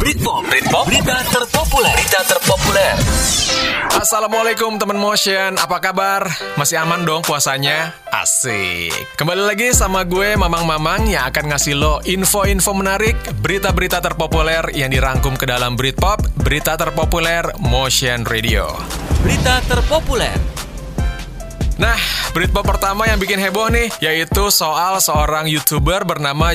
Britpop, Britpop, berita terpopuler, berita terpopuler. Assalamualaikum teman motion, apa kabar? Masih aman dong puasanya? Asik. Kembali lagi sama gue Mamang-Mamang yang akan ngasih lo info-info menarik, berita-berita terpopuler yang dirangkum ke dalam Britpop, berita terpopuler Motion Radio. Berita terpopuler. Nah, Britpop pertama yang bikin heboh nih, yaitu soal seorang YouTuber bernama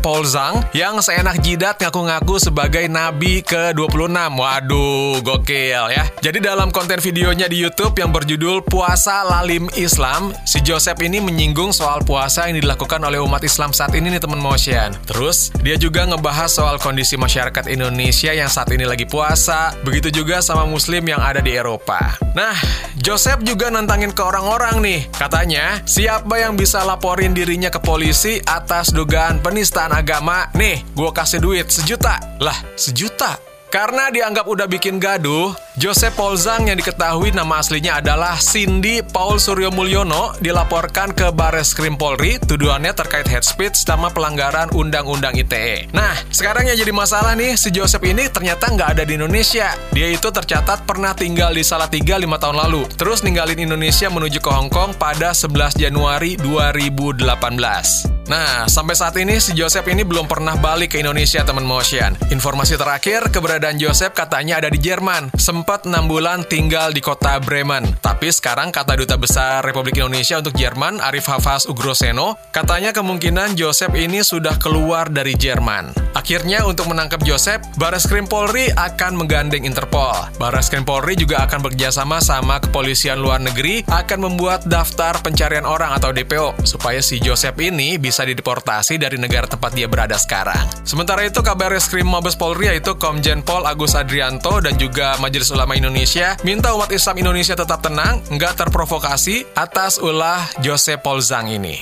Paul Zhang yang seenak jidat ngaku-ngaku sebagai nabi ke-26. Waduh, gokil ya. Jadi dalam konten videonya di YouTube yang berjudul Puasa Lalim Islam, si Joseph ini menyinggung soal puasa yang dilakukan oleh umat Islam saat ini nih teman motion. Terus, dia juga ngebahas soal kondisi masyarakat Indonesia yang saat ini lagi puasa, begitu juga sama muslim yang ada di Eropa. Nah, Joseph juga nantangin ke orang-orang orang nih. Katanya, siapa yang bisa laporin dirinya ke polisi atas dugaan penistaan agama? Nih, gue kasih duit sejuta. Lah, sejuta? Karena dianggap udah bikin gaduh, Joseph Zhang yang diketahui nama aslinya adalah Cindy Paul Suryo Mulyono dilaporkan ke Bares Krim Polri tuduhannya terkait hate speech sama pelanggaran Undang-Undang ITE. Nah, sekarang yang jadi masalah nih, si Joseph ini ternyata nggak ada di Indonesia. Dia itu tercatat pernah tinggal di Salatiga 5 tahun lalu, terus ninggalin Indonesia menuju ke Hong Kong pada 11 Januari 2018. Nah, sampai saat ini si Joseph ini belum pernah balik ke Indonesia, teman motion. Informasi terakhir, keberadaan Joseph katanya ada di Jerman. Sempat 6 bulan tinggal di kota Bremen. Tapi sekarang kata Duta Besar Republik Indonesia untuk Jerman, Arif Hafaz Ugroseno, katanya kemungkinan Joseph ini sudah keluar dari Jerman. Akhirnya untuk menangkap Joseph, Baris Krim Polri akan menggandeng Interpol. Baris Krim Polri juga akan bekerjasama sama kepolisian luar negeri akan membuat daftar pencarian orang atau DPO supaya si Joseph ini bisa bisa dideportasi dari negara tempat dia berada sekarang. Sementara itu, kabar reskrim Mabes Polri yaitu Komjen Pol Agus Adrianto dan juga Majelis Ulama Indonesia minta umat Islam Indonesia tetap tenang, nggak terprovokasi atas ulah Jose Polzang ini.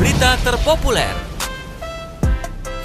Berita terpopuler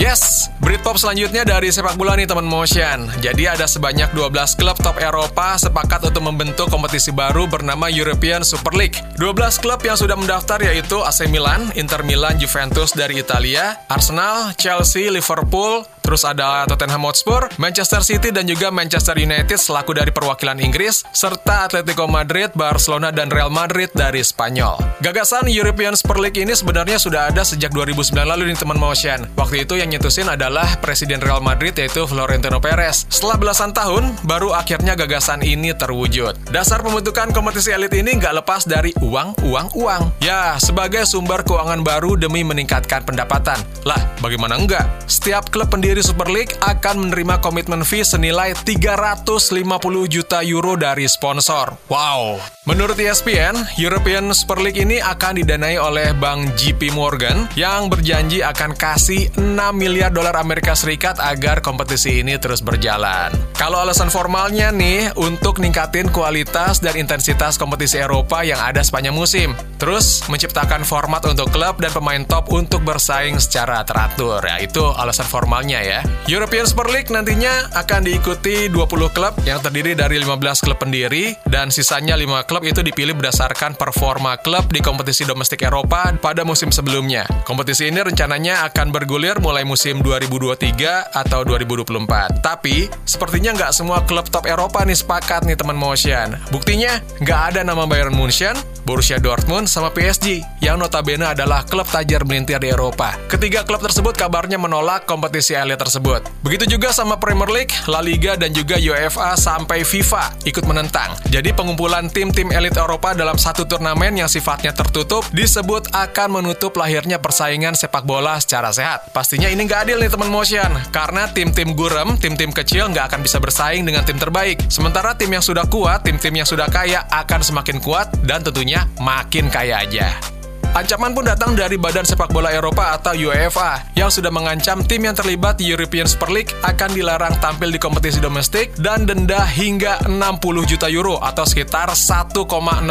Yes, Britpop selanjutnya dari sepak bola nih teman motion. Jadi ada sebanyak 12 klub top Eropa sepakat untuk membentuk kompetisi baru bernama European Super League. 12 klub yang sudah mendaftar yaitu AC Milan, Inter Milan, Juventus dari Italia, Arsenal, Chelsea, Liverpool, Terus ada Tottenham Hotspur, Manchester City dan juga Manchester United selaku dari perwakilan Inggris, serta Atletico Madrid, Barcelona dan Real Madrid dari Spanyol. Gagasan European Super League ini sebenarnya sudah ada sejak 2009 lalu nih teman motion. Waktu itu yang nyetusin adalah Presiden Real Madrid yaitu Florentino Perez. Setelah belasan tahun, baru akhirnya gagasan ini terwujud. Dasar pembentukan kompetisi elit ini nggak lepas dari uang, uang, uang. Ya, sebagai sumber keuangan baru demi meningkatkan pendapatan. Lah, bagaimana enggak? Setiap klub pendiri pendiri Super League akan menerima komitmen fee senilai 350 juta euro dari sponsor. Wow. Menurut ESPN, European Super League ini akan didanai oleh Bank JP Morgan yang berjanji akan kasih 6 miliar dolar Amerika Serikat agar kompetisi ini terus berjalan. Kalau alasan formalnya nih, untuk ningkatin kualitas dan intensitas kompetisi Eropa yang ada sepanjang musim. Terus, menciptakan format untuk klub dan pemain top untuk bersaing secara teratur. Ya, itu alasan formalnya ya. European Super League nantinya akan diikuti 20 klub yang terdiri dari 15 klub pendiri dan sisanya 5 klub itu dipilih berdasarkan performa klub di kompetisi domestik Eropa pada musim sebelumnya. Kompetisi ini rencananya akan bergulir mulai musim 2023 atau 2024. Tapi, sepertinya nggak semua klub top Eropa nih sepakat nih teman motion. Buktinya, nggak ada nama Bayern Munchen, Borussia Dortmund, sama PSG yang notabene adalah klub tajir melintir di Eropa. Ketiga klub tersebut kabarnya menolak kompetisi elit tersebut. Begitu juga sama Premier League, La Liga, dan juga UEFA sampai FIFA ikut menentang. Jadi pengumpulan tim-tim elit Eropa dalam satu turnamen yang sifatnya tertutup disebut akan menutup lahirnya persaingan sepak bola secara sehat. Pastinya ini nggak adil nih teman motion, karena tim-tim gurem, tim-tim kecil nggak akan bisa bersaing dengan tim terbaik. Sementara tim yang sudah kuat, tim-tim yang sudah kaya akan semakin kuat dan tentunya makin kaya aja. Ancaman pun datang dari Badan Sepak Bola Eropa atau UEFA yang sudah mengancam tim yang terlibat di European Super League akan dilarang tampil di kompetisi domestik dan denda hingga 60 juta euro atau sekitar 1,046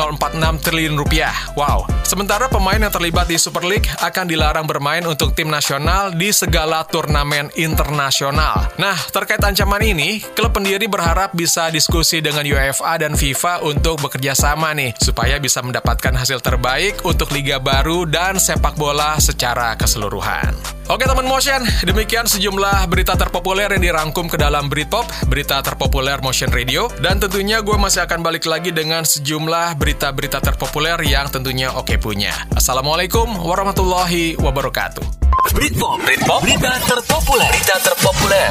triliun rupiah. Wow. Sementara pemain yang terlibat di Super League akan dilarang bermain untuk tim nasional di segala turnamen internasional. Nah, terkait ancaman ini, klub pendiri berharap bisa diskusi dengan UEFA dan FIFA untuk bekerja sama nih supaya bisa mendapatkan hasil terbaik untuk Liga terbaru dan sepak bola secara keseluruhan. Oke teman motion, demikian sejumlah berita terpopuler yang dirangkum ke dalam Britpop, berita terpopuler Motion Radio, dan tentunya gue masih akan balik lagi dengan sejumlah berita-berita terpopuler yang tentunya oke punya. Assalamualaikum warahmatullahi wabarakatuh. Britpop, Britpop, berita terpopuler, berita terpopuler.